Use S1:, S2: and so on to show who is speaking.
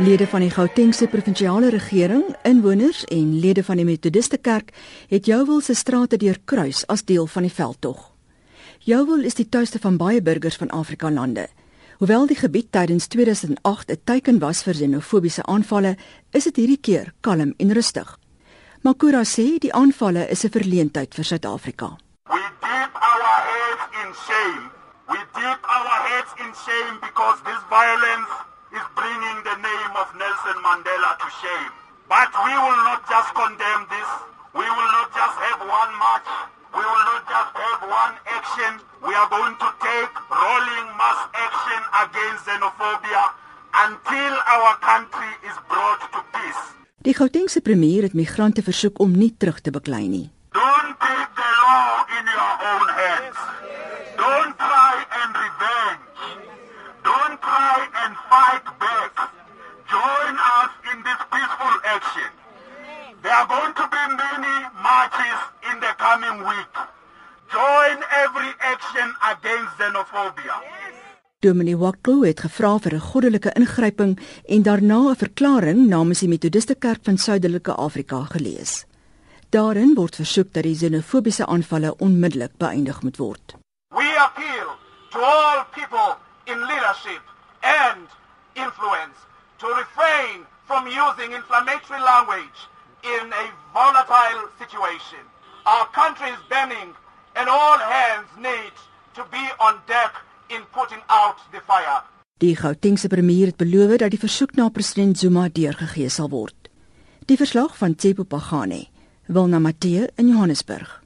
S1: Lede van die Gautengse provinsiale regering, inwoners en lede van die Methodiste Kerk het Jouwel se strate deurkruis as deel van die veldtog. Jouwel is die tuiste van baie burgers van Afrika lande. Hoewel die gebied tydens 2008 'n teiken was vir xenofobiese aanvalle, is dit hierdie keer kalm en rustig. Makura sê die aanvalle is 'n verleentheid vir Suid-Afrika.
S2: We dip our heads in shame. We dip our heads in shame because this violence is bringing the name of Nelson Mandela to shame. But we will not just condemn this. We will not just have one march. We will not just have one action. We are going to take rolling mass action against xenophobia until our country is brought to peace.
S1: Die Gautengse premier het migrante versoek om nie terug te beklei nie.
S2: Don't take the law in your own hands. Don't try and revenge. Don't try and fight back. Join us in this peaceful action. There are going to be many marches in the coming week. Join every action against xenophobia.
S1: Dominee Waklo het gevra vir 'n goddelike ingryping en daarna 'n verklaring namens die Methodiste Kerk van Suidelike Afrika gelees. Daarin word versoek dat die xenofobiese aanvalle onmiddellik beëindig moet word.
S2: We appeal to all people in leadership and influence to refrain from using inflammatory language in a volatile situation. Our country is burning and all hands need to be on deck in putting out the fire.
S1: Die Gautengse premier het beloof dat die versoek na president Zuma deurgegee sal word. Die verslag van Tsepo Pagane, Wilna Matthee in Johannesburg.